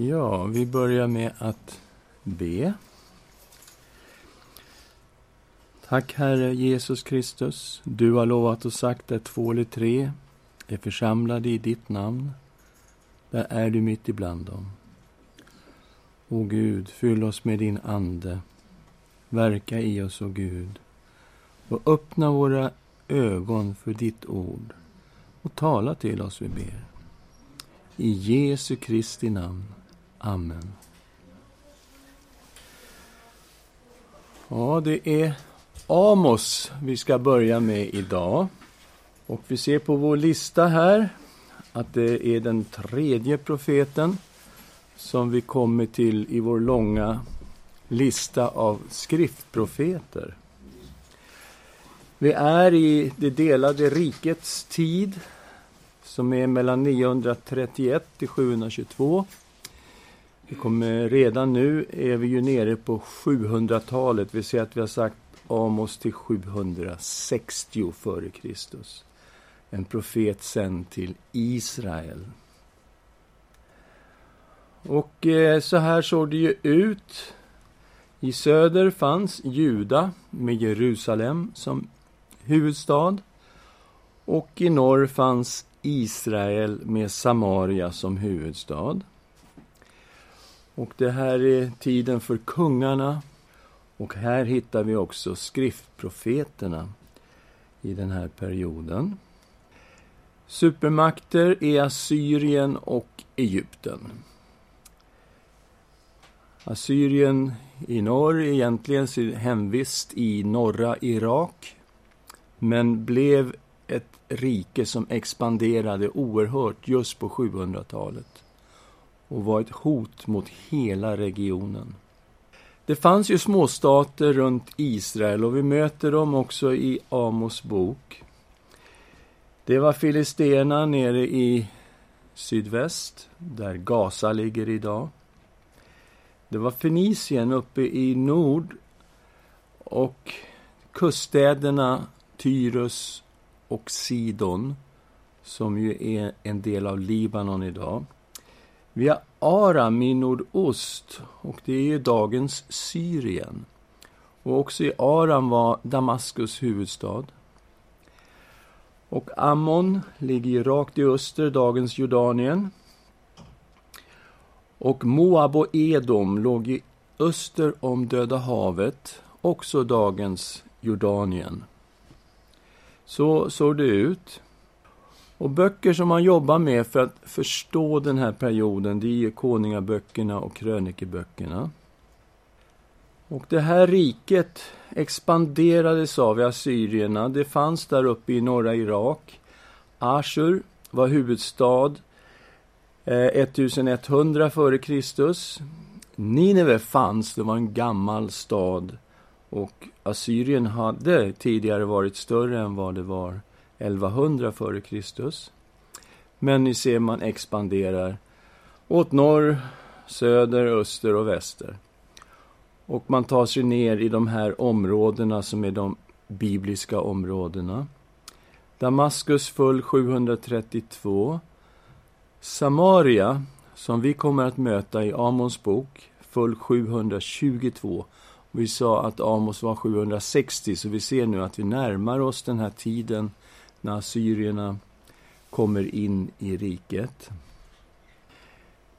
Ja, vi börjar med att be. Tack Herre Jesus Kristus. Du har lovat och sagt att två eller tre är församlade i ditt namn. Där är du mitt ibland dem. O Gud, fyll oss med din Ande. Verka i oss, o Gud. Och öppna våra ögon för ditt ord. Och tala till oss, vi ber. I Jesu Kristi namn. Amen. Ja, det är Amos vi ska börja med idag. Och vi ser på vår lista här att det är den tredje profeten som vi kommer till i vår långa lista av skriftprofeter. Vi är i det delade rikets tid som är mellan 931 till 722. Vi kommer, redan nu är vi ju nere på 700-talet. Vi ser att vi har sagt Amos till 760 före Kristus. En profet sänd till Israel. Och eh, så här såg det ju ut. I söder fanns Juda med Jerusalem som huvudstad. Och i norr fanns Israel med Samaria som huvudstad. Och det här är tiden för kungarna. Och här hittar vi också skriftprofeterna i den här perioden. Supermakter är Assyrien och Egypten. Assyrien i norr egentligen sin hemvist i norra Irak men blev ett rike som expanderade oerhört just på 700-talet och var ett hot mot hela regionen. Det fanns ju småstater runt Israel och vi möter dem också i Amos bok. Det var filisterna nere i sydväst, där Gaza ligger idag. Det var Fenicien uppe i nord och kuststäderna Tyrus och Sidon, som ju är en del av Libanon idag. Vi har Aram i nordost, och det är ju dagens Syrien. Och också i Aram var Damaskus huvudstad. Och Ammon ligger rakt i öster, dagens Jordanien. Och Moab och Edom låg i öster om Döda havet, också dagens Jordanien. Så såg det ut. Och böcker som man jobbar med för att förstå den här perioden, det är konungaböckerna och krönikeböckerna. Och det här riket expanderades av assyrierna. Det fanns där uppe i norra Irak. Ashur var huvudstad eh, 1100 f.Kr. före Kristus. Nineve fanns, det var en gammal stad. Och Assyrien hade tidigare varit större än vad det var 1100 före Kristus. Men ni ser, man expanderar åt norr, söder, öster och väster. Och man tar sig ner i de här områdena som är de bibliska områdena. Damaskus föll 732. Samaria, som vi kommer att möta i Amons bok, föll 722. Vi sa att Amos var 760, så vi ser nu att vi närmar oss den här tiden när assyrierna kommer in i riket.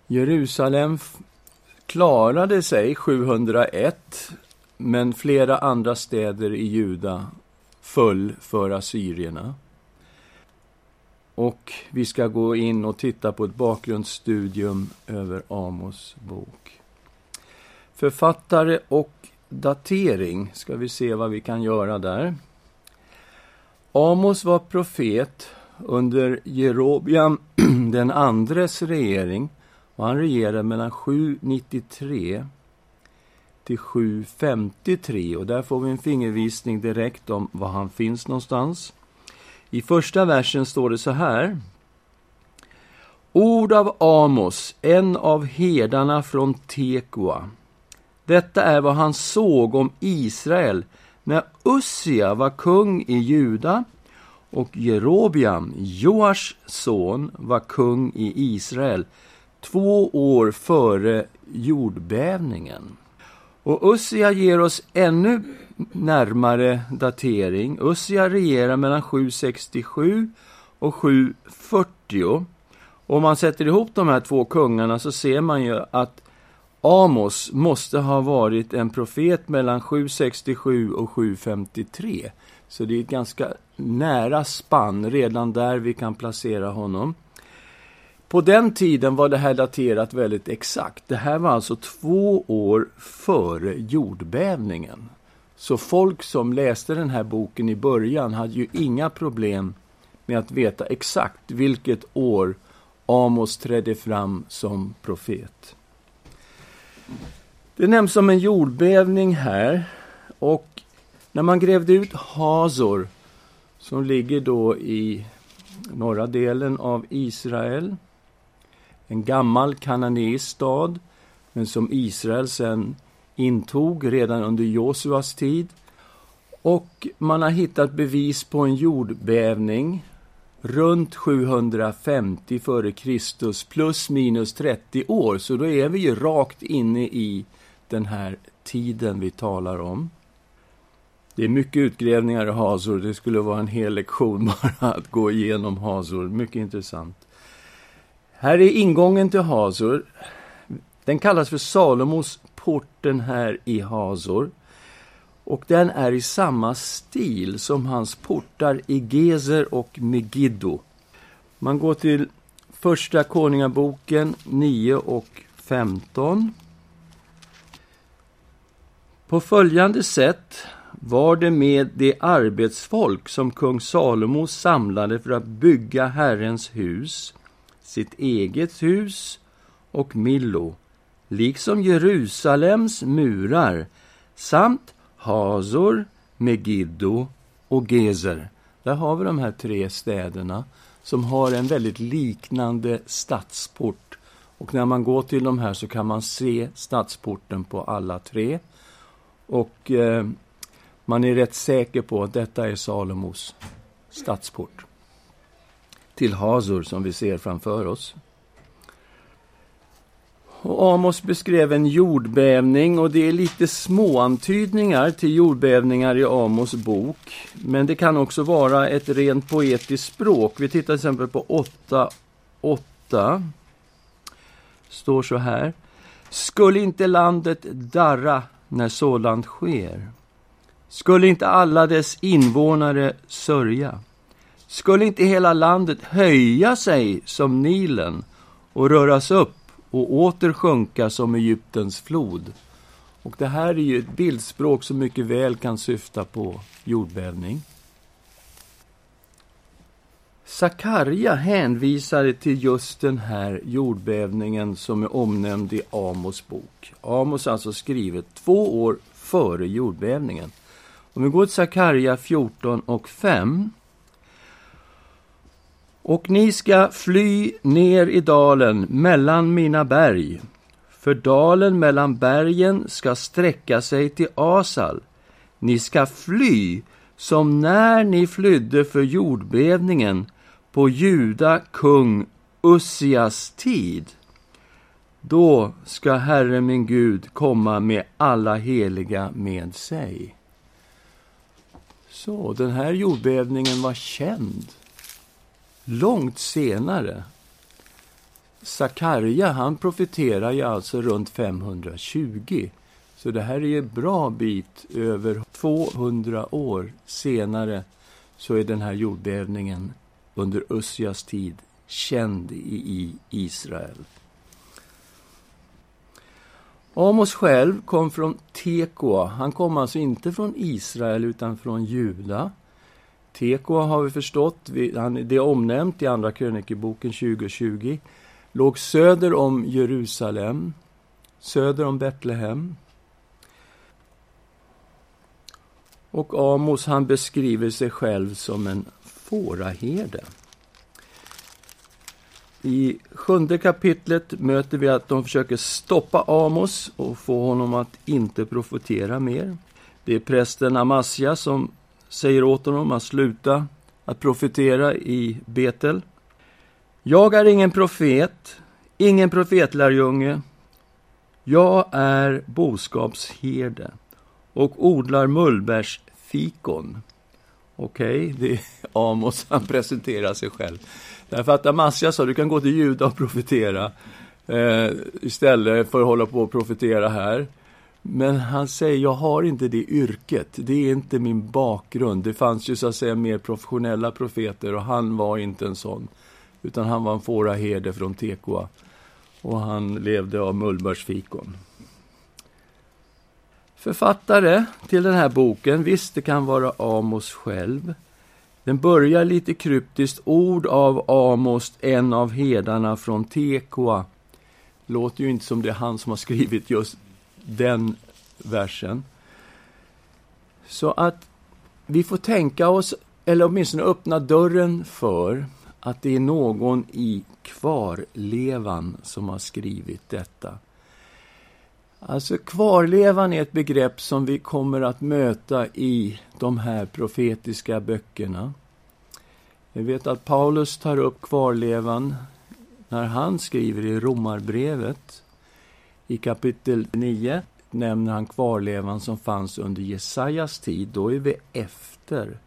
Jerusalem klarade sig 701, men flera andra städer i Juda föll för assyrierna. Och vi ska gå in och titta på ett bakgrundsstudium över Amos bok. Författare och datering ska vi se vad vi kan göra där. Amos var profet under Jerobiam den andres regering och han regerade mellan 793 till 753 och där får vi en fingervisning direkt om var han finns någonstans. I första versen står det så här. Ord av Amos, en av herdarna från Tekoa. Detta är vad han såg om Israel när Ussia var kung i Juda och Jerobiam, Joars son, var kung i Israel två år före jordbävningen. Och Ussia ger oss ännu närmare datering. Ussia regerar mellan 767 och 740. Och om man sätter ihop de här två kungarna så ser man ju att Amos måste ha varit en profet mellan 767 och 753. Så det är ett ganska nära spann, redan där vi kan placera honom. På den tiden var det här daterat väldigt exakt. Det här var alltså två år före jordbävningen. Så folk som läste den här boken i början hade ju inga problem med att veta exakt vilket år Amos trädde fram som profet. Det nämns som en jordbävning här och när man grävde ut Hazor som ligger då i norra delen av Israel en gammal kananeisk stad, men som Israel sen intog redan under Josuas tid. Och man har hittat bevis på en jordbävning runt 750 f.Kr. plus minus 30 år, så då är vi ju rakt inne i den här tiden vi talar om. Det är mycket utgrävningar i Hazor. Det skulle vara en hel lektion bara att gå igenom Hazor. Mycket intressant. Här är ingången till Hazor. Den kallas för Salomos porten här i Hazor. Och den är i samma stil som hans portar i Gezer och Megiddo. Man går till Första Konungaboken 9 och 15. På följande sätt var det med det arbetsfolk som kung Salomo samlade för att bygga Herrens hus sitt eget hus och Millo, liksom Jerusalems murar, samt Hazor, Megiddo och Gezer. Där har vi de här tre städerna som har en väldigt liknande stadsport. Och när man går till de här så kan man se stadsporten på alla tre. Och eh, man är rätt säker på att detta är Salomos stadsport till Hazor som vi ser framför oss. Och Amos beskrev en jordbävning och det är lite småantydningar till jordbävningar i Amos bok. Men det kan också vara ett rent poetiskt språk. Vi tittar till exempel på 8.8. står så här. Skulle inte landet darra när sådant sker? Skulle inte alla dess invånare sörja? Skulle inte hela landet höja sig som Nilen och röras upp och åter sjunka som Egyptens flod? Och det här är ju ett bildspråk som mycket väl kan syfta på jordbävning. Sakarja hänvisade till just den här jordbävningen som är omnämnd i Amos bok. Amos alltså skrivet två år före jordbävningen. Om vi går till Sakarja 14 och 5 och ni ska fly ner i dalen mellan mina berg, för dalen mellan bergen ska sträcka sig till Asal. Ni ska fly som när ni flydde för jordbävningen på Juda kung Ussias tid. Då ska Herre min Gud komma med alla heliga med sig. Så, den här jordbävningen var känd långt senare. Sakarja, han profeterar ju alltså runt 520. Så det här är ju en bra bit över 200 år senare så är den här jordbävningen under Ussias tid känd i Israel. Amos själv kom från Tekoa. Han kom alltså inte från Israel utan från Juda. Teko har vi förstått, det är omnämnt i Andra krönikeboken 2020, låg söder om Jerusalem, söder om Betlehem. Och Amos han beskriver sig själv som en fåraherde. I sjunde kapitlet möter vi att de försöker stoppa Amos och få honom att inte profetera mer. Det är prästen Amasja som säger åt honom att sluta att profetera i Betel. Jag är ingen profet, ingen profetlärjunge. Jag är boskapsherde och odlar mullbärsfikon. Okej, okay, det är Amos, han presenterar sig själv. Därför att Amasja sa, du kan gå till Juda och profetera eh, istället för att hålla på och profetera här. Men han säger, jag har inte det yrket, det är inte min bakgrund. Det fanns ju så att säga mer professionella profeter och han var inte en sån. Utan han var en fåraherde från Tekoa. Och han levde av mullbärsfikon. Författare till den här boken, visst det kan vara Amos själv. Den börjar lite kryptiskt, ord av Amos, en av hedarna från Tekoa. Låter ju inte som det är han som har skrivit just den versen. Så att vi får tänka oss, eller åtminstone öppna dörren för att det är någon i kvarlevan som har skrivit detta. Alltså kvarlevan är ett begrepp som vi kommer att möta i de här profetiska böckerna. Vi vet att Paulus tar upp kvarlevan när han skriver i Romarbrevet. I kapitel 9 nämner han kvarlevan som fanns under Jesajas tid. Då är vi efter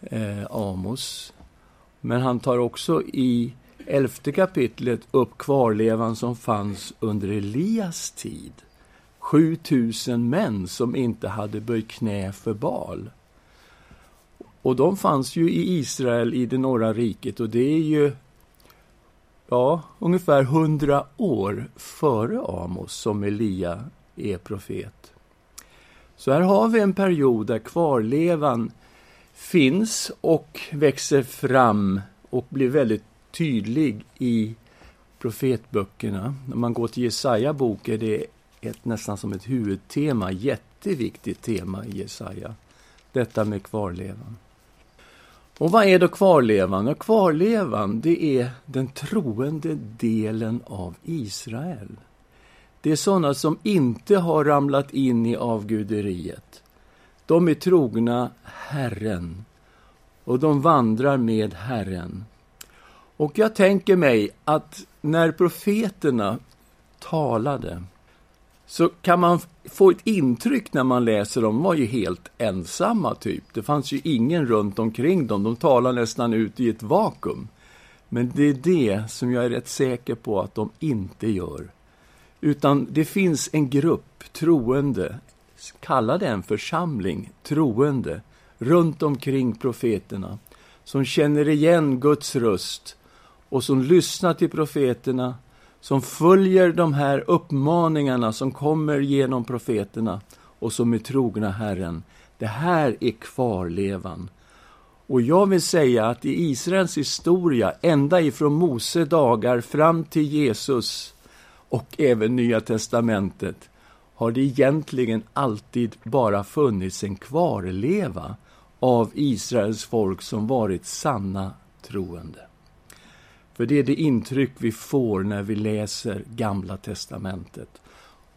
eh, Amos. Men han tar också i elfte kapitlet upp kvarlevan som fanns under Elias tid. 7000 män som inte hade böjt knä för Bal. Och de fanns ju i Israel i det norra riket och det är ju ja, ungefär hundra år före Amos som Elia är profet. Så här har vi en period där kvarlevan finns och växer fram och blir väldigt tydlig i profetböckerna. När man går till Jesaja bok är det ett, nästan som ett huvudtema, jätteviktigt tema i Jesaja. Detta med kvarlevan. Och vad är då kvarlevan? Och kvarlevan, det är den troende delen av Israel. Det är sådana som inte har ramlat in i avguderiet. De är trogna Herren och de vandrar med Herren. Och jag tänker mig att när profeterna talade så kan man få ett intryck när man läser dem, de var ju helt ensamma typ. Det fanns ju ingen runt omkring dem, de talade nästan ut i ett vakuum. Men det är det som jag är rätt säker på att de inte gör. Utan det finns en grupp troende, kalla det en församling, troende, runt omkring profeterna, som känner igen Guds röst och som lyssnar till profeterna, som följer de här uppmaningarna som kommer genom profeterna och som är trogna Herren. Det här är kvarlevan. Och jag vill säga att i Israels historia, ända ifrån Mose dagar fram till Jesus och även Nya testamentet, har det egentligen alltid bara funnits en kvarleva av Israels folk som varit sanna troende. För det är det intryck vi får när vi läser Gamla testamentet.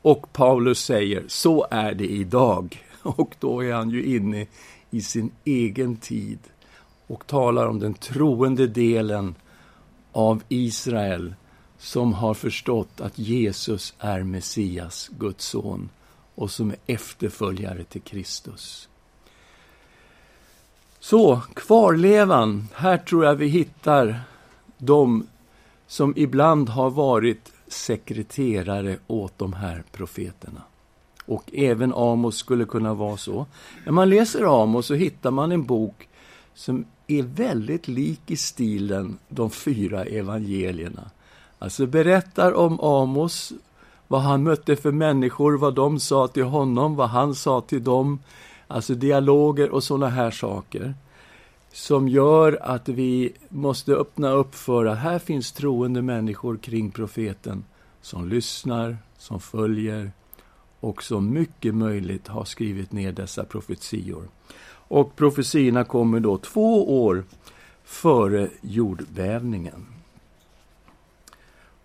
Och Paulus säger, så är det idag. Och då är han ju inne i sin egen tid och talar om den troende delen av Israel som har förstått att Jesus är Messias, Guds son, och som är efterföljare till Kristus. Så, kvarlevan. Här tror jag vi hittar de som ibland har varit sekreterare åt de här profeterna. Och även Amos skulle kunna vara så. När man läser Amos så hittar man en bok som är väldigt lik i stilen de fyra evangelierna. Alltså berättar om Amos, vad han mötte för människor, vad de sa till honom, vad han sa till dem. Alltså dialoger och sådana här saker som gör att vi måste öppna upp för att här finns troende människor kring profeten som lyssnar, som följer och som mycket möjligt har skrivit ner dessa profetior. Och profetiorna kommer då två år före jordbävningen.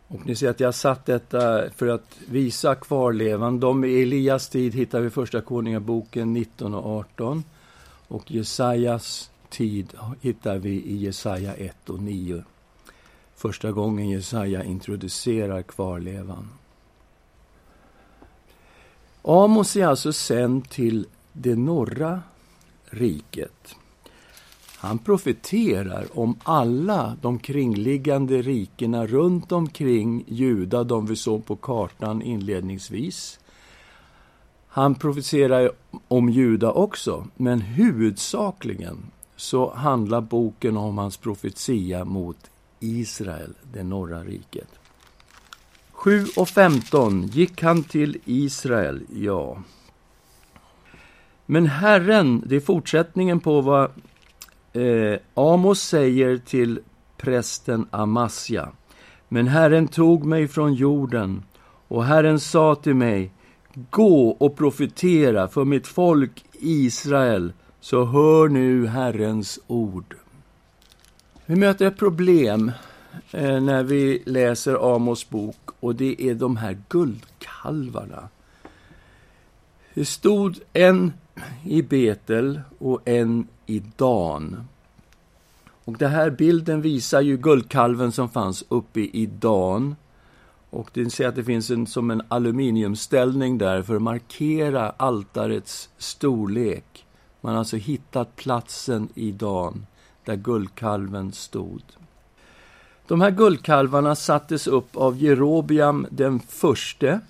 Och ni ser att jag har satt detta för att visa kvarlevan. De i Elias tid hittar vi Första Konungaboken 19 och 18 och Jesajas tid hittar vi i Jesaja 1 och 9. första gången Jesaja introducerar kvarlevan. Amos är alltså sänd till det norra riket. Han profeterar om alla de kringliggande rikena runt omkring Juda, de vi såg på kartan inledningsvis. Han profeterar om Juda också, men huvudsakligen så handlar boken om hans profetia mot Israel, det norra riket. 7 och 15 gick han till Israel, ja. Men Herren, det är fortsättningen på vad eh, Amos säger till prästen Amasja. Men Herren tog mig från jorden och Herren sa till mig Gå och profetera för mitt folk Israel, så hör nu Herrens ord. Vi möter ett problem eh, när vi läser Amos bok och det är de här guldkalvarna. Det stod en i Betel och en i Dan. Och den här bilden visar ju guldkalven som fanns uppe i Dan. Och det ser att det finns en, som en aluminiumställning där för att markera altarets storlek. Man har alltså hittat platsen i Dan där guldkalven stod. De här guldkalvarna sattes upp av Jerobiam den förste.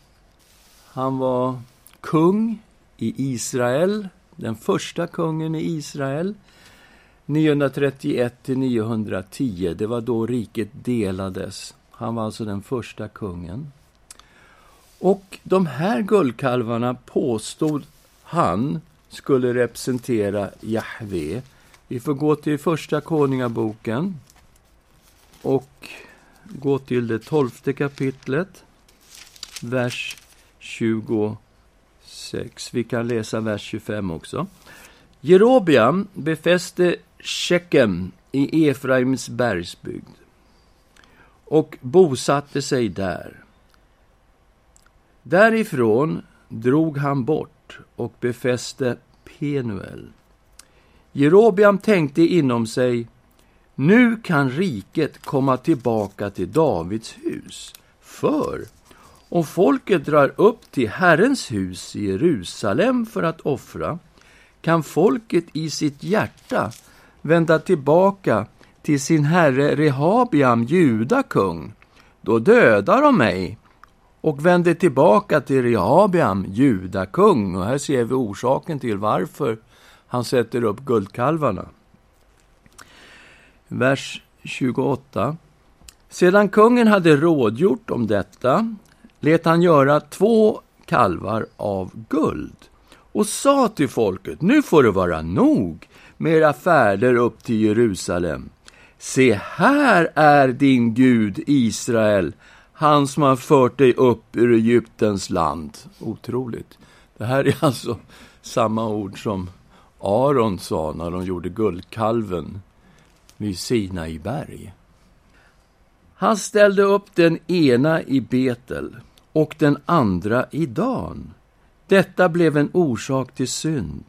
Han var kung i Israel, den första kungen i Israel. 931 till 910, det var då riket delades. Han var alltså den första kungen. Och de här guldkalvarna påstod han skulle representera Jahve. Vi får gå till Första Konungaboken och gå till det tolfte kapitlet, vers 26. Vi kan läsa vers 25 också. Jerobiam befäste Shekem i Efraims bergsbygd och bosatte sig där. Därifrån drog han bort och befäste Penuel. Jerobiam tänkte inom sig, nu kan riket komma tillbaka till Davids hus. För om folket drar upp till Herrens hus i Jerusalem för att offra, kan folket i sitt hjärta vända tillbaka till sin herre Rehabiam, juda kung. Då dödar de mig och vänder tillbaka till Rehabiam, judakung. Och här ser vi orsaken till varför han sätter upp guldkalvarna. Vers 28. Sedan kungen hade rådgjort om detta lät han göra två kalvar av guld och sa till folket, nu får det vara nog med era färder upp till Jerusalem. Se, här är din Gud, Israel, han som har fört dig upp ur Egyptens land. Otroligt. Det här är alltså samma ord som Aron sa när de gjorde guldkalven vid Sinai berg. Han ställde upp den ena i Betel och den andra i Dan. Detta blev en orsak till synd.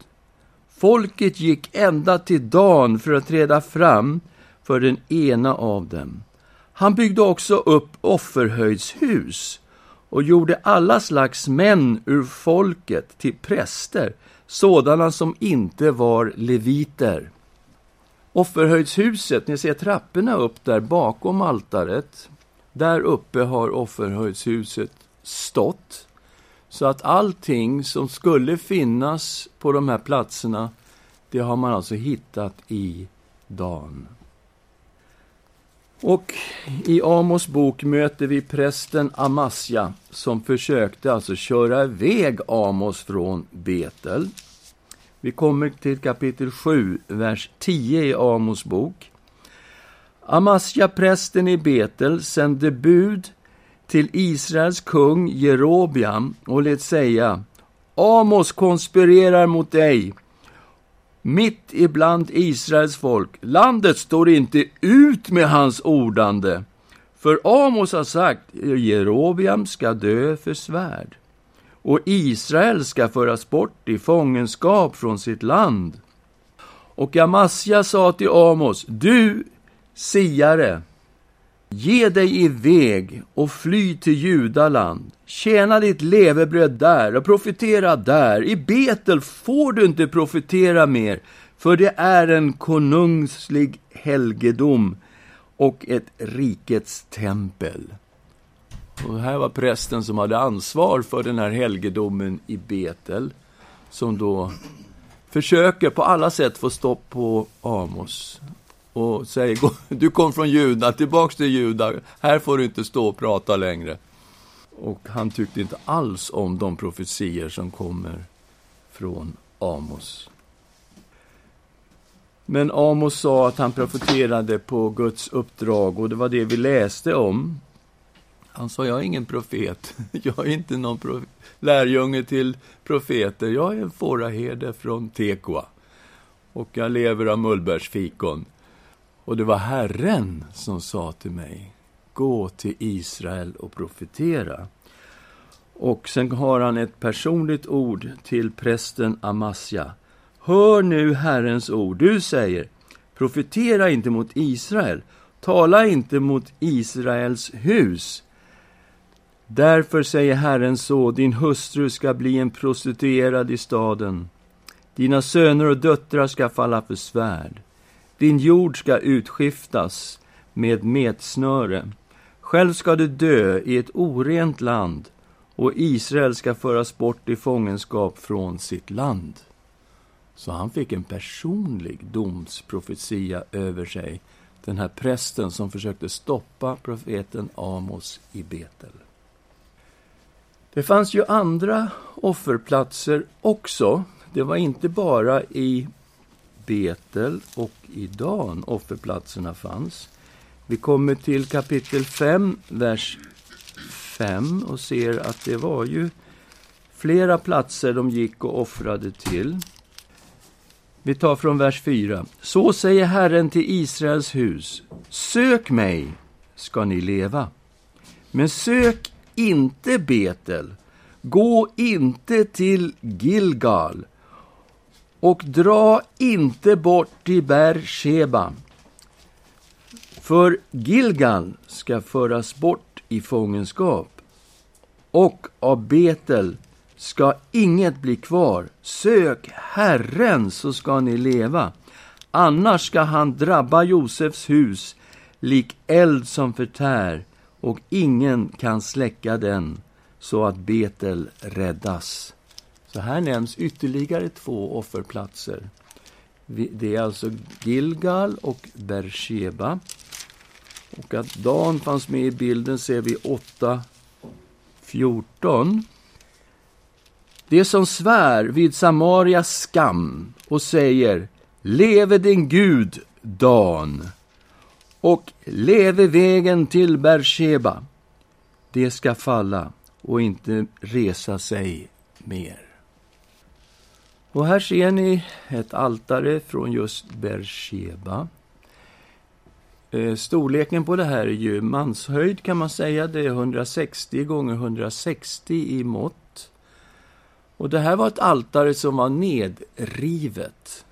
Folket gick ända till Dan för att träda fram för den ena av dem. Han byggde också upp offerhöjdshus och gjorde alla slags män ur folket till präster, sådana som inte var leviter. Offerhöjdshuset, ni ser trapporna upp där bakom altaret. Där uppe har offerhöjdshuset stått. Så att allting som skulle finnas på de här platserna, det har man alltså hittat i Dan. Och i Amos bok möter vi prästen Amasja som försökte alltså köra iväg Amos från Betel. Vi kommer till kapitel 7, vers 10 i Amos bok. Amasja, prästen i Betel, sände bud till Israels kung Jerobiam och lät säga Amos konspirerar mot dig mitt ibland Israels folk. Landet står inte ut med hans ordande. För Amos har sagt, Jerobiam ska dö för svärd och Israel ska föras bort i fångenskap från sitt land. Och Amasja sa till Amos, du siare, Ge dig iväg och fly till Judaland. Tjäna ditt levebröd där och profetera där. I Betel får du inte profetera mer, för det är en konungslig helgedom och ett rikets tempel. Och här var prästen som hade ansvar för den här helgedomen i Betel, som då försöker på alla sätt få stopp på Amos och säger du kom från Juda, tillbaks till Juda, här får du inte stå och prata längre. Och han tyckte inte alls om de profetier som kommer från Amos. Men Amos sa att han profeterade på Guds uppdrag och det var det vi läste om. Han sa, jag är ingen profet. Jag är inte någon lärjunge till profeter. Jag är en fåraherde från Tekoa. Och jag lever av mullbärsfikon. Och det var Herren som sa till mig, gå till Israel och profetera. Och sen har han ett personligt ord till prästen Amasja. Hör nu Herrens ord. Du säger, profetera inte mot Israel, tala inte mot Israels hus. Därför säger Herren så, din hustru ska bli en prostituerad i staden. Dina söner och döttrar ska falla för svärd. Din jord ska utskiftas med metsnöre. Själv ska du dö i ett orent land och Israel ska föras bort i fångenskap från sitt land. Så han fick en personlig domsprofetia över sig, den här prästen som försökte stoppa profeten Amos i Betel. Det fanns ju andra offerplatser också. Det var inte bara i Betel och i Dan offerplatserna fanns. Vi kommer till kapitel 5, vers 5 och ser att det var ju flera platser de gick och offrade till. Vi tar från vers 4. Så säger Herren till Israels hus. Sök mig, ska ni leva. Men sök inte Betel. Gå inte till Gilgal och dra inte bort till Bersheba. För Gilgal ska föras bort i fångenskap och av Betel ska inget bli kvar. Sök Herren så ska ni leva. Annars ska han drabba Josefs hus lik eld som förtär och ingen kan släcka den så att Betel räddas. Så här nämns ytterligare två offerplatser. Det är alltså Gilgal och Bersheba. Och att Dan fanns med i bilden ser vi 8.14. Det som svär vid Samarias skam och säger Leve din Gud, Dan, och leve vägen till Bersheba. Det ska falla och inte resa sig mer. Och här ser ni ett altare från just Bersheba. Eh, storleken på det här är ju manshöjd kan man säga. Det är 160 gånger 160 i mått. Och det här var ett altare som var nedrivet.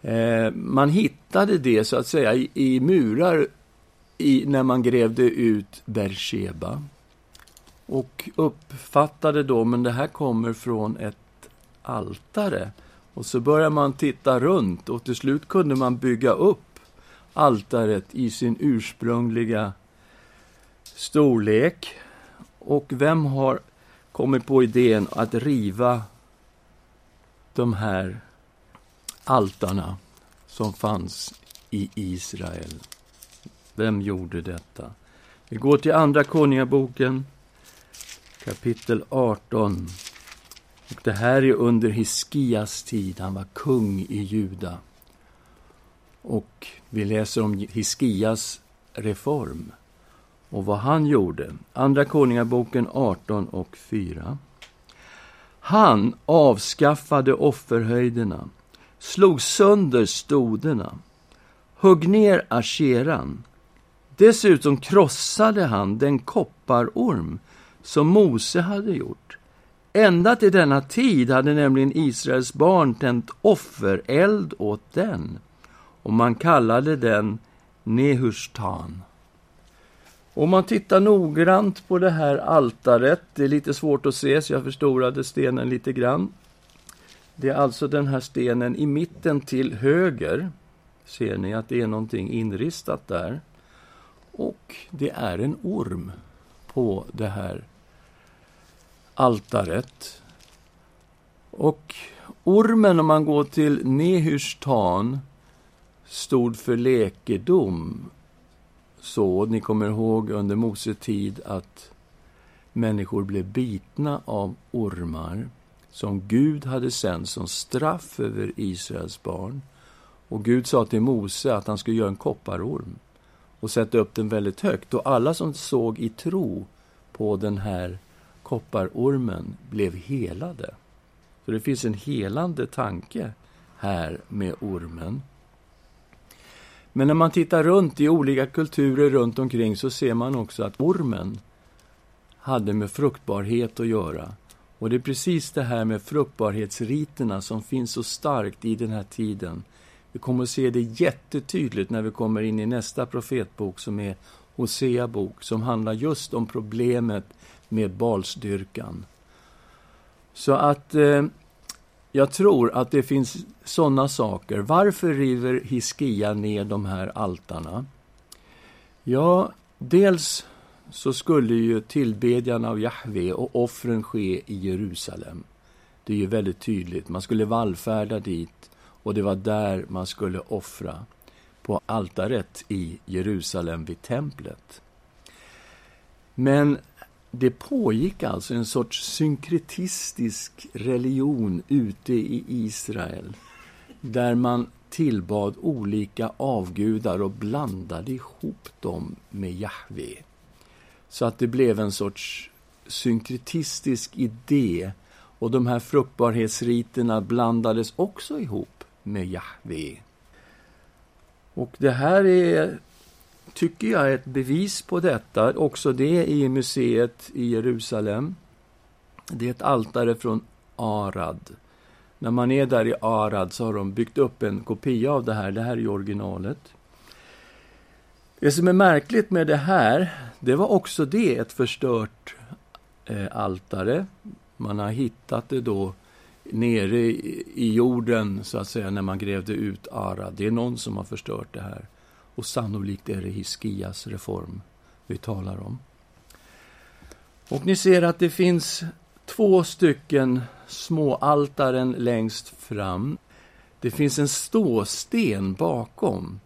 Eh, man hittade det så att säga i, murar i, när man grävde ut Bersheba. Och uppfattade då, men det här kommer från ett altare. Och så började man titta runt och till slut kunde man bygga upp altaret i sin ursprungliga storlek. Och vem har kommit på idén att riva de här altarna som fanns i Israel? Vem gjorde detta? Vi går till Andra Konungaboken, kapitel 18. Och det här är under Hiskias tid. Han var kung i Juda. Och vi läser om Hiskias reform och vad han gjorde. Andra Konungaboken 18 och 4. Han avskaffade offerhöjderna, slog sönder stoderna, högg ner asheran. Dessutom krossade han den kopparorm som Mose hade gjort. Ända till denna tid hade nämligen Israels barn tänt offereld åt den, och man kallade den Nehushtan. Om man tittar noggrant på det här altaret, det är lite svårt att se så jag förstorade stenen lite grann. Det är alltså den här stenen i mitten till höger. Ser ni att det är någonting inristat där? Och det är en orm på det här altaret. Och ormen, om man går till Nehushtan, stod för läkedom. Så, ni kommer ihåg under Mose tid att människor blev bitna av ormar som Gud hade sänt som straff över Israels barn. Och Gud sa till Mose att han skulle göra en kopparorm och sätta upp den väldigt högt. Och alla som såg i tro på den här kopparormen blev helade. Så det finns en helande tanke här med ormen. Men när man tittar runt i olika kulturer runt omkring så ser man också att ormen hade med fruktbarhet att göra. Och det är precis det här med fruktbarhetsriterna som finns så starkt i den här tiden. Vi kommer att se det jättetydligt när vi kommer in i nästa profetbok som är Hosea bok, som handlar just om problemet med balsdyrkan. Så att eh, jag tror att det finns sådana saker. Varför river Hiskia ner de här altarna? Ja, dels så skulle ju tillbedjan av Jahve och offren ske i Jerusalem. Det är ju väldigt tydligt. Man skulle vallfärda dit och det var där man skulle offra, på altaret i Jerusalem vid templet. Men det pågick alltså en sorts synkretistisk religion ute i Israel där man tillbad olika avgudar och blandade ihop dem med Jahve. Så att det blev en sorts synkretistisk idé och de här fruktbarhetsriterna blandades också ihop med Jahve. Och det här är tycker jag är ett bevis på detta, också det i museet i Jerusalem. Det är ett altare från Arad. När man är där i Arad så har de byggt upp en kopia av det här. Det här är originalet. Det som är märkligt med det här, det var också det ett förstört eh, altare. Man har hittat det då nere i jorden, så att säga, när man grävde ut Arad. Det är någon som har förstört det här. Och sannolikt är det Hiskias reform vi talar om. Och ni ser att det finns två stycken småaltaren längst fram. Det finns en ståsten bakom.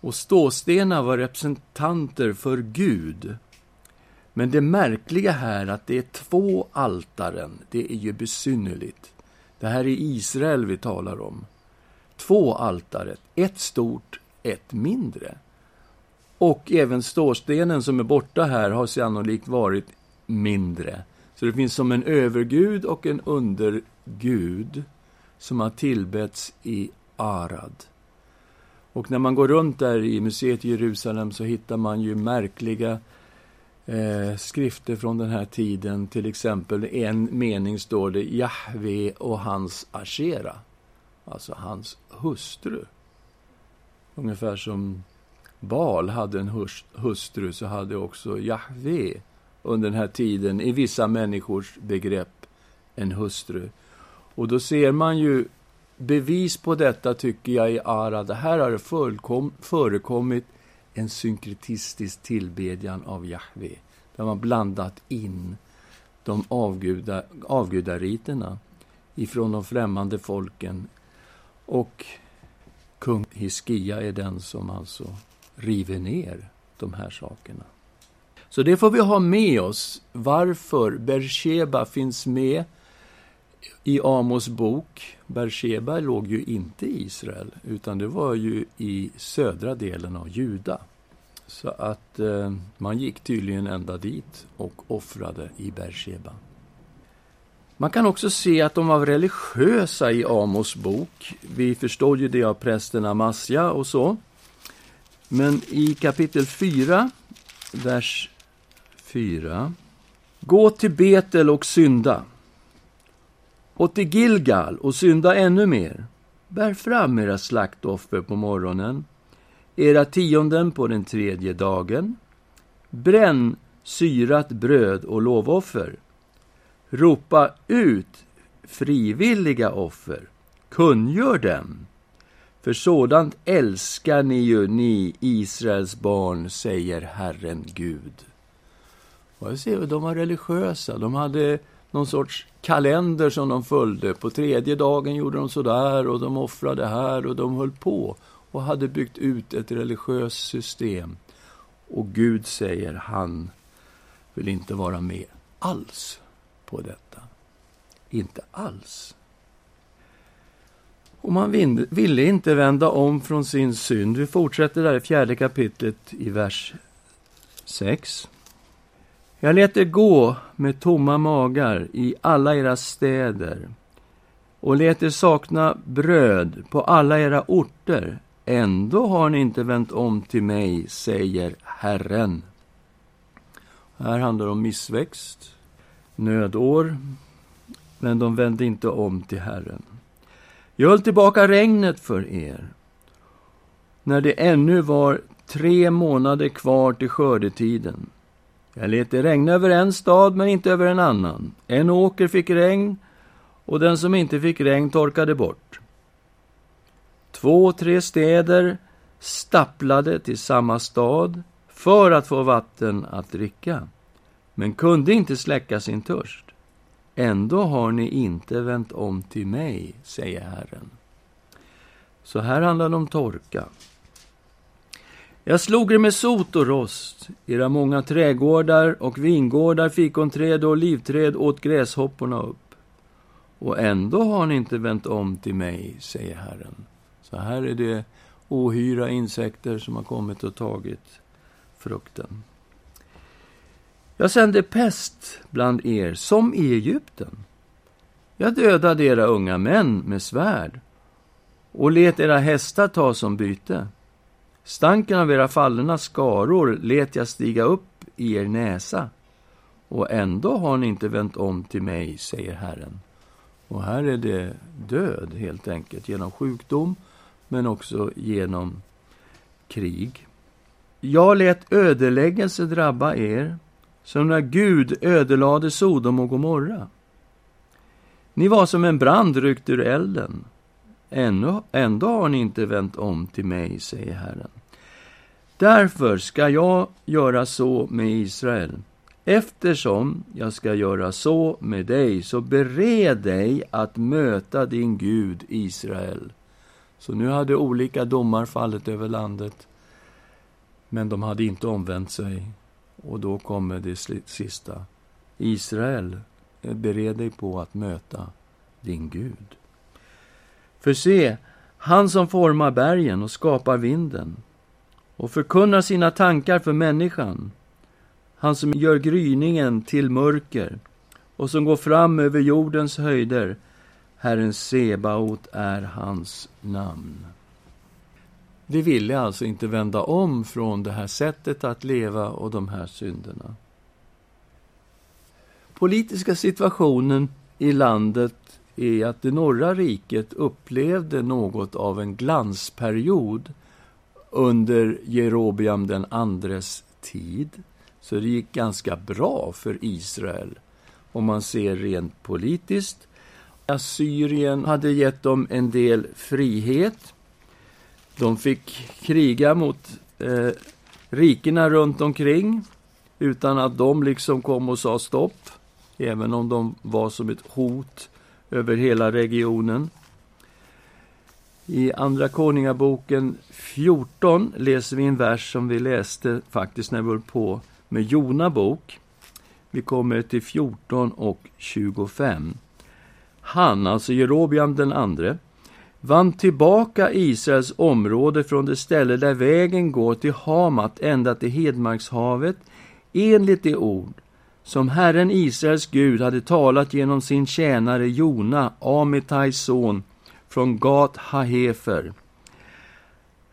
Och ståstenar var representanter för Gud. Men det märkliga här att det är två altaren, det är ju besynnerligt. Det här är Israel vi talar om. Två altaret, ett stort, ett mindre. Och även ståstenen som är borta här har sannolikt varit mindre. Så det finns som en övergud och en undergud som har tillbetts i Arad. Och när man går runt där i museet i Jerusalem så hittar man ju märkliga eh, skrifter från den här tiden. Till exempel en mening står det Jahve och hans Ashera, alltså hans hustru. Ungefär som Bal hade en hustru så hade också Jahve under den här tiden i vissa människors begrepp en hustru. Och då ser man ju bevis på detta, tycker jag, i Arad. Här har det förekommit en synkretistisk tillbedjan av Jahve, där man blandat in de avguda, avgudariterna ifrån de främmande folken och kung Hiskia är den som alltså river ner de här sakerna. Så det får vi ha med oss, varför Bersheba finns med i Amos bok. Bersheba låg ju inte i Israel, utan det var ju i södra delen av Juda. Så att eh, man gick tydligen ända dit och offrade i Bersheba. Man kan också se att de var religiösa i Amos bok. Vi förstår ju det av prästen Amasja och så. Men i kapitel 4, vers 4. Gå till Betel och synda. Och till Gilgal och synda ännu mer. Bär fram era slaktoffer på morgonen, era tionden på den tredje dagen, bränn syrat bröd och lovoffer. Ropa ut frivilliga offer. Kungör dem. För sådant älskar ni ju, ni Israels barn, säger Herren Gud. Och jag ser, de var religiösa. De hade någon sorts kalender som de följde. På tredje dagen gjorde de sådär, och de offrade här och de höll på och hade byggt ut ett religiöst system. Och Gud säger, han vill inte vara med alls på detta. Inte alls. Och man ville inte vända om från sin synd. Vi fortsätter där i fjärde kapitlet i vers 6. Jag lät er gå med tomma magar i alla era städer och lät er sakna bröd på alla era orter. Ändå har ni inte vänt om till mig, säger Herren. Här handlar det om missväxt, nödår, men de vände inte om till Herren. Jag höll tillbaka regnet för er, när det ännu var tre månader kvar till skördetiden. Jag lät det regna över en stad, men inte över en annan. En åker fick regn, och den som inte fick regn torkade bort. Två, tre städer stapplade till samma stad för att få vatten att dricka, men kunde inte släcka sin törst. Ändå har ni inte vänt om till mig, säger Herren. Så här handlar det om torka. Jag slog er med sot och rost. Era många trädgårdar och vingårdar, fikonträd och olivträd åt gräshopporna upp. Och ändå har ni inte vänt om till mig, säger Herren. Så här är det ohyra insekter som har kommit och tagit frukten. Jag sände pest bland er, som i Egypten. Jag dödade era unga män med svärd och let era hästar ta som byte. Stanken av era fallna skaror let jag stiga upp i er näsa. Och ändå har ni inte vänt om till mig, säger Herren. Och här är det död, helt enkelt, genom sjukdom, men också genom krig. Jag lät ödeläggelse drabba er, som när Gud ödelade Sodom och Gomorra. Ni var som en brand ryckt ur elden. Ändå, ändå har ni inte vänt om till mig, säger Herren. Därför ska jag göra så med Israel. Eftersom jag ska göra så med dig, så bered dig att möta din Gud Israel. Så nu hade olika domar fallit över landet, men de hade inte omvänt sig. Och då kommer det sista. Israel, eh, bered dig på att möta din Gud. För se, han som formar bergen och skapar vinden och förkunnar sina tankar för människan, han som gör gryningen till mörker och som går fram över jordens höjder, Herren Sebaot är hans namn. De ville alltså inte vända om från det här sättet att leva och de här synderna. Politiska situationen i landet är att det norra riket upplevde något av en glansperiod under Jerobiam den andres tid. Så det gick ganska bra för Israel, om man ser rent politiskt. Assyrien hade gett dem en del frihet. De fick kriga mot eh, rikena runt omkring utan att de liksom kom och sa stopp, även om de var som ett hot över hela regionen. I Andra Konungaboken 14 läser vi en vers som vi läste faktiskt när vi höll på med Jona bok. Vi kommer till 14 och 25. Han, alltså Jerobiam den andre, vann tillbaka Israels område från det ställe där vägen går till Hamat ända till Hedmarkshavet enligt det ord som Herren Israels Gud hade talat genom sin tjänare Jona, Amitais son, från Gat Hahefer.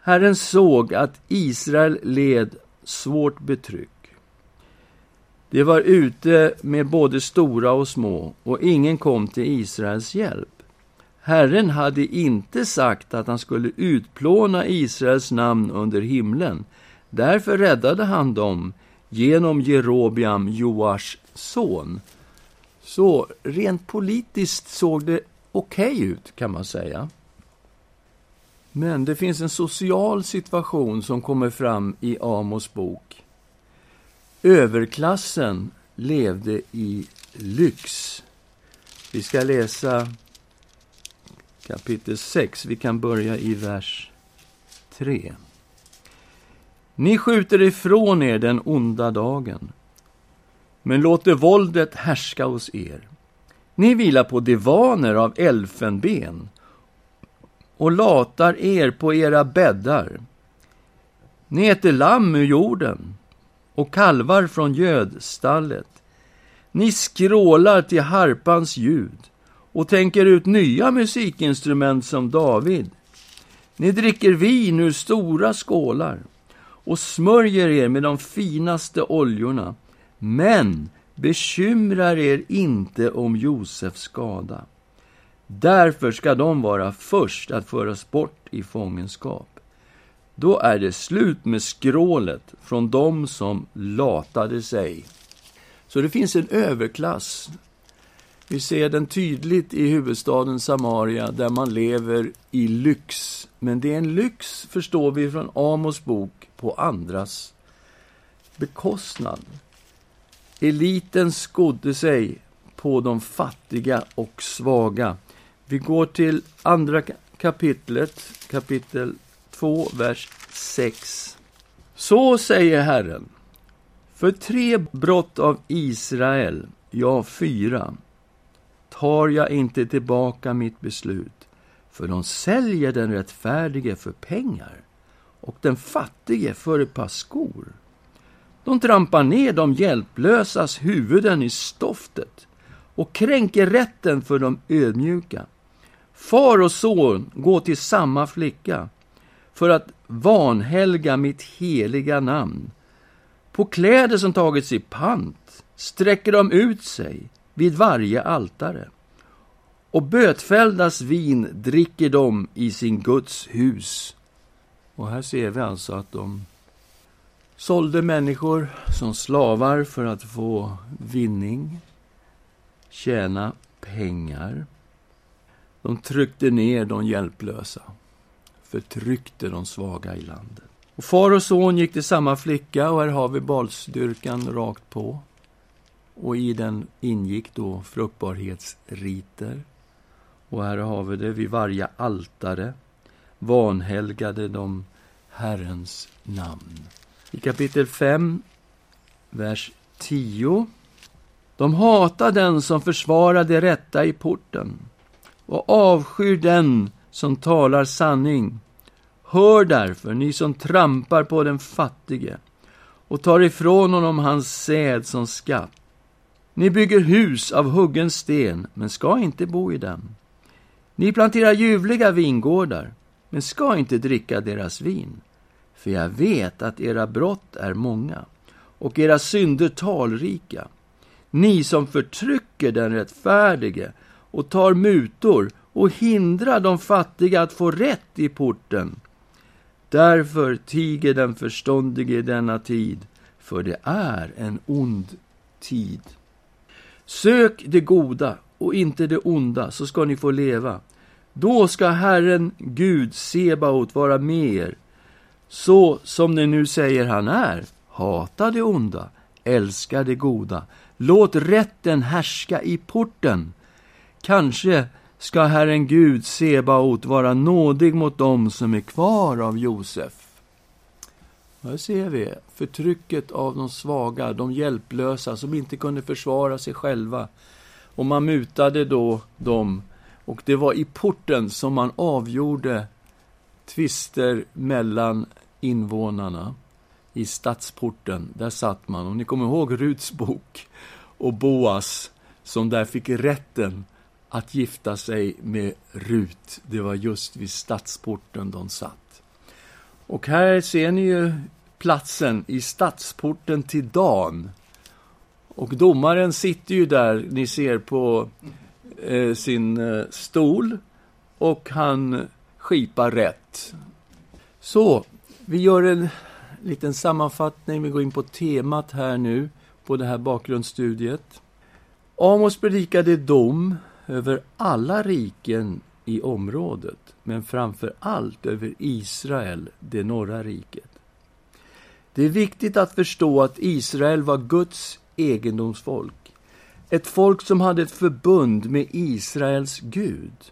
Herren såg att Israel led svårt betryck. De var ute med både stora och små, och ingen kom till Israels hjälp. Herren hade inte sagt att han skulle utplåna Israels namn under himlen. Därför räddade han dem genom Jerobiam, Joars son. Så rent politiskt såg det okej okay ut, kan man säga. Men det finns en social situation som kommer fram i Amos bok. Överklassen levde i lyx. Vi ska läsa kapitel 6. Vi kan börja i vers 3. Ni skjuter ifrån er den onda dagen, men låter våldet härska hos er. Ni vilar på divaner av elfenben och latar er på era bäddar. Ni äter lamm ur jorden och kalvar från gödstallet. Ni skrålar till harpans ljud och tänker ut nya musikinstrument som David. Ni dricker vin ur stora skålar och smörjer er med de finaste oljorna. Men bekymrar er inte om Josefs skada. Därför ska de vara först att föras bort i fångenskap. Då är det slut med skrålet från dem som latade sig. Så det finns en överklass. Vi ser den tydligt i huvudstaden Samaria, där man lever i lyx. Men det är en lyx, förstår vi från Amos bok, på andras bekostnad. Eliten skodde sig på de fattiga och svaga. Vi går till andra kapitlet, kapitel 2, vers 6. Så säger Herren, för tre brott av Israel, ja, fyra, tar jag inte tillbaka mitt beslut, för de säljer den rättfärdige för pengar och den fattige för ett par skor. De trampar ner de hjälplösas huvuden i stoftet och kränker rätten för de ödmjuka. Far och son går till samma flicka för att vanhelga mitt heliga namn. På kläder som tagits i pant sträcker de ut sig vid varje altare. Och bötfälldas vin dricker de i sin Guds hus. Och här ser vi alltså att de sålde människor som slavar för att få vinning, tjäna pengar. De tryckte ner de hjälplösa, förtryckte de svaga i landet. Och far och son gick till samma flicka och här har vi balsdyrkan rakt på. Och i den ingick då fruktbarhetsriter. Och här har vi det vid varje altare vanhelgade de Herrens namn. I kapitel 5, vers 10. De hatar den som försvarar det rätta i porten och avskyr den som talar sanning. Hör därför, ni som trampar på den fattige och tar ifrån honom hans säd som skatt. Ni bygger hus av huggen sten, men ska inte bo i dem. Ni planterar ljuvliga vingårdar, men ska inte dricka deras vin. För jag vet att era brott är många och era synder talrika. Ni som förtrycker den rättfärdige och tar mutor och hindrar de fattiga att få rätt i porten. Därför tiger den förståndige i denna tid, för det är en ond tid. Sök det goda och inte det onda, så ska ni få leva. Då ska Herren Gud Sebaot vara med er, så som ni nu säger han är. Hata det onda, älska det goda. Låt rätten härska i porten. Kanske ska Herren Gud Sebaot vara nådig mot dem som är kvar av Josef. Här ser vi förtrycket av de svaga, de hjälplösa som inte kunde försvara sig själva. Och man mutade då dem. Och det var i porten som man avgjorde tvister mellan invånarna. I stadsporten, där satt man. Och ni kommer ihåg Ruts bok och Boas som där fick rätten att gifta sig med Rut. Det var just vid stadsporten de satt. Och här ser ni ju platsen i stadsporten till Dan. Och domaren sitter ju där, ni ser på eh, sin eh, stol och han skipar rätt. Så, vi gör en liten sammanfattning. Vi går in på temat här nu, på det här bakgrundsstudiet. Amos predikade dom över alla riken i området, men framför allt över Israel, det norra riket. Det är viktigt att förstå att Israel var Guds egendomsfolk. Ett folk som hade ett förbund med Israels Gud.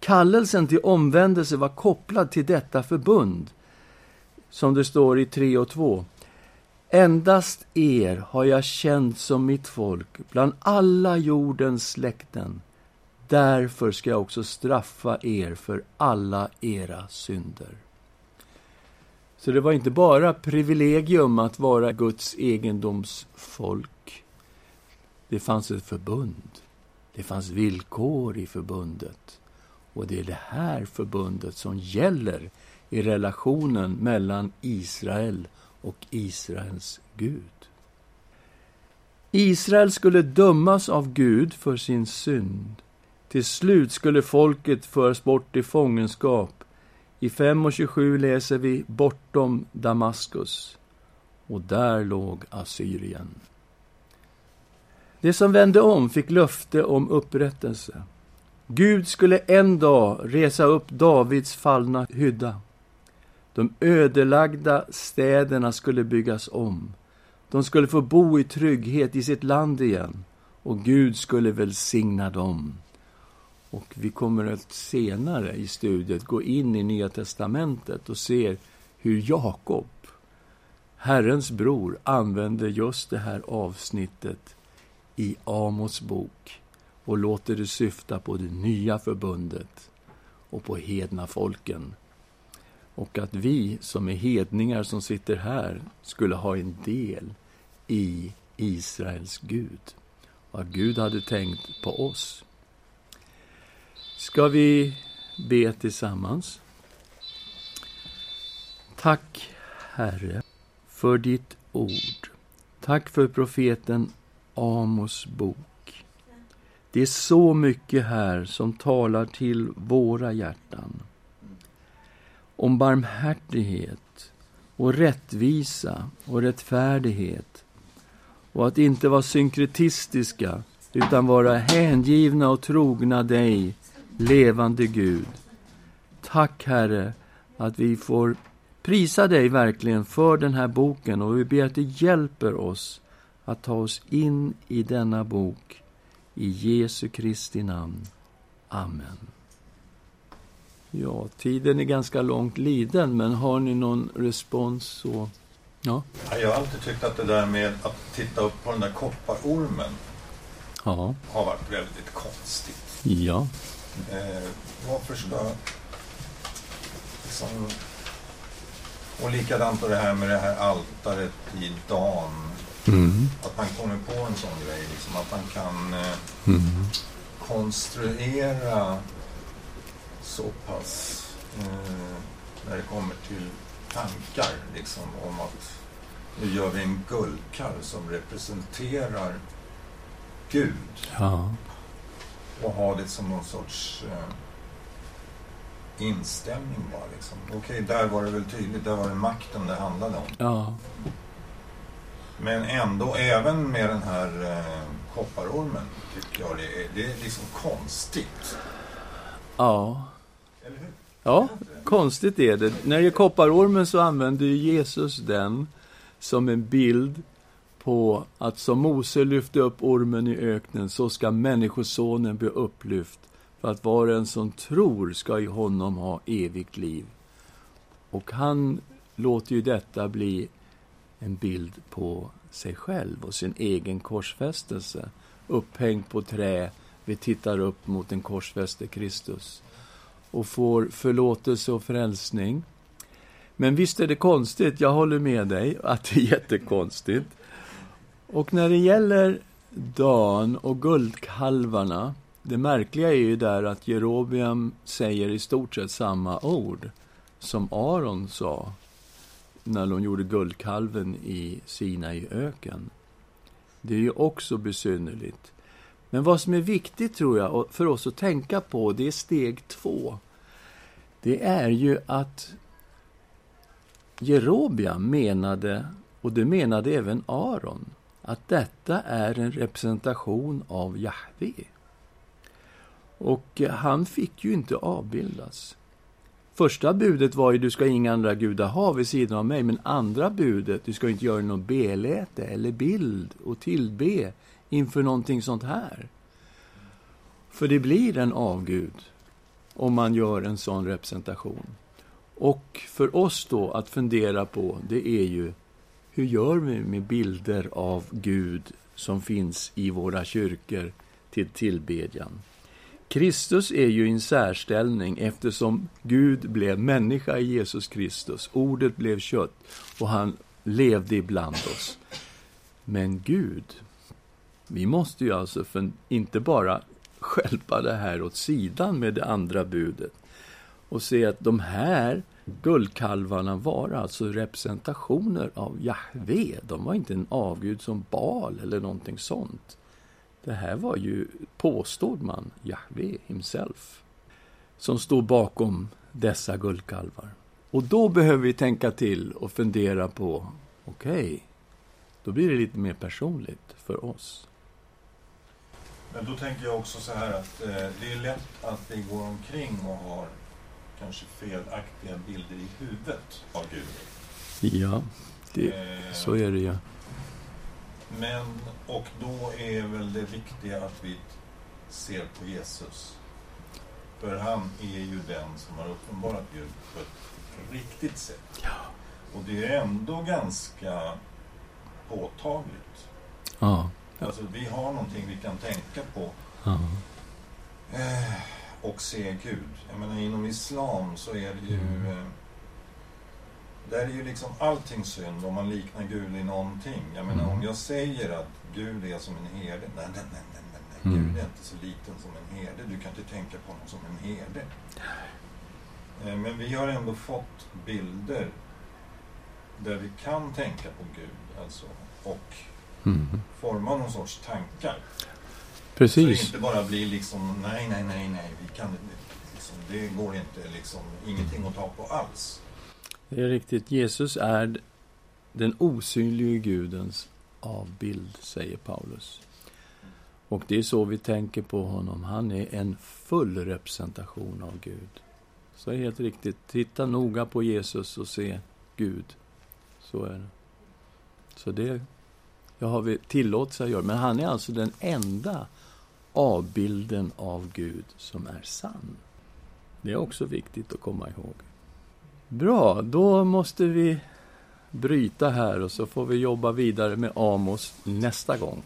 Kallelsen till omvändelse var kopplad till detta förbund, som det står i 3 och 2. Endast er har jag känt som mitt folk bland alla jordens släkten. Därför ska jag också straffa er för alla era synder. Så det var inte bara privilegium att vara Guds egendomsfolk. Det fanns ett förbund. Det fanns villkor i förbundet. Och det är det här förbundet som gäller i relationen mellan Israel och Israels Gud. Israel skulle dömas av Gud för sin synd. Till slut skulle folket föras bort i fångenskap. I 5 och 27 läser vi bortom Damaskus. Och där låg Assyrien. Det som vände om fick löfte om upprättelse. Gud skulle en dag resa upp Davids fallna hydda. De ödelagda städerna skulle byggas om. De skulle få bo i trygghet i sitt land igen och Gud skulle välsigna dem. Och vi kommer att senare i studiet gå in i Nya testamentet och se hur Jakob, Herrens bror, använder just det här avsnittet i Amos bok och låter det syfta på det nya förbundet och på hedna folken. Och att vi som är hedningar som sitter här skulle ha en del i Israels Gud. Vad att Gud hade tänkt på oss. Ska vi be tillsammans? Tack, Herre, för ditt ord. Tack för profeten Amos bok. Det är så mycket här som talar till våra hjärtan. Om barmhärtighet och rättvisa och rättfärdighet och att inte vara synkretistiska utan vara hängivna och trogna dig, levande Gud. Tack, Herre, att vi får prisa dig verkligen för den här boken och vi ber att du hjälper oss att ta oss in i denna bok. I Jesu Kristi namn. Amen. Ja, tiden är ganska långt liden, men har ni någon respons så... Ja. Jag har alltid tyckt att det där med att titta upp på den där kopparormen ja. har varit väldigt konstigt. Ja. Eh, varför ska... Liksom, och likadant då det här med det här altaret i Dan. Mm. Att man kommer på en sån grej, liksom, att man kan eh, mm. konstruera så pass eh, när det kommer till tankar liksom, om att nu gör vi en guldkalv som representerar Gud. Ja. Och ha det som någon sorts eh, inställning bara. Liksom. Okej, okay, där var det väl tydligt. Där var det makten det handlade om. Ja. Men ändå, även med den här eh, kopparormen, tycker jag det är, det är liksom konstigt. Ja. Ja, konstigt är det. När det är kopparormen så använder Jesus den som en bild på att som Mose lyfte upp ormen i öknen, så ska Människosonen bli upplyft, för att var och en som tror ska i honom ha evigt liv. Och han låter ju detta bli en bild på sig själv och sin egen korsfästelse, upphängd på trä. Vi tittar upp mot den korsfäste Kristus och får förlåtelse och frälsning. Men visst är det konstigt, jag håller med dig, att det är jättekonstigt. Och när det gäller Dan och guldkalvarna, det märkliga är ju där att Jerobiam säger i stort sett samma ord som Aron sa när de gjorde guldkalven i Sinai öken. Det är ju också besynnerligt. Men vad som är viktigt, tror jag, för oss att tänka på, det är steg två. Det är ju att Jerobiam menade, och det menade även Aron, att detta är en representation av Jahve. Och eh, han fick ju inte avbildas. Första budet var ju du ska inga andra gudar ha vid sidan av mig, men andra budet, du ska inte göra någon beläte eller bild och tillbe inför någonting sånt här. För det blir en avgud om man gör en sån representation. Och för oss då att fundera på, det är ju hur gör vi med bilder av Gud som finns i våra kyrkor till tillbedjan? Kristus är ju i en särställning eftersom Gud blev människa i Jesus Kristus. Ordet blev kött och han levde ibland oss. Men Gud, vi måste ju alltså för, inte bara skälpa det här åt sidan med det andra budet och se att de här guldkalvarna var alltså representationer av Jahve. De var inte en avgud som Bal eller någonting sånt. Det här var ju, påstod man, Jahve himself som stod bakom dessa guldkalvar. Och då behöver vi tänka till och fundera på, okej, okay, då blir det lite mer personligt för oss. Men då tänker jag också så här att eh, det är lätt att vi går omkring och har kanske felaktiga bilder i huvudet av Gud. Ja, det, eh, så är det ju. Ja. Men, och då är väl det viktiga att vi ser på Jesus. För han är ju den som har uppenbarat Gud på ett riktigt sätt. Ja. Och det är ändå ganska påtagligt. Ja. Alltså, vi har någonting vi kan tänka på. Ja. Eh, och se Gud. Jag menar, inom islam så är det ju... Mm. Eh, där är ju liksom allting synd om man liknar Gud i någonting. Jag menar, mm. om jag säger att Gud är som en herde. Nej, nej, nej, nej, nej. Mm. Gud är inte så liten som en herde. Du kan inte tänka på honom som en herde. Eh, men vi har ändå fått bilder där vi kan tänka på Gud. Alltså, och mm. forma någon sorts tankar. Precis. Så det inte bara blir liksom, nej, nej, nej, nej, vi kan, liksom, det går inte, liksom, ingenting att ta på alls. Det är riktigt. Jesus är den osynlige Gudens avbild, säger Paulus. Och det är så vi tänker på honom. Han är en full representation av Gud. Så är helt riktigt. Titta noga på Jesus och se Gud. Så är det. Så det jag har vi tillåtelse att göra. Men han är alltså den enda avbilden av Gud som är sann. Det är också viktigt att komma ihåg. Bra, då måste vi bryta här och så får vi jobba vidare med Amos nästa gång.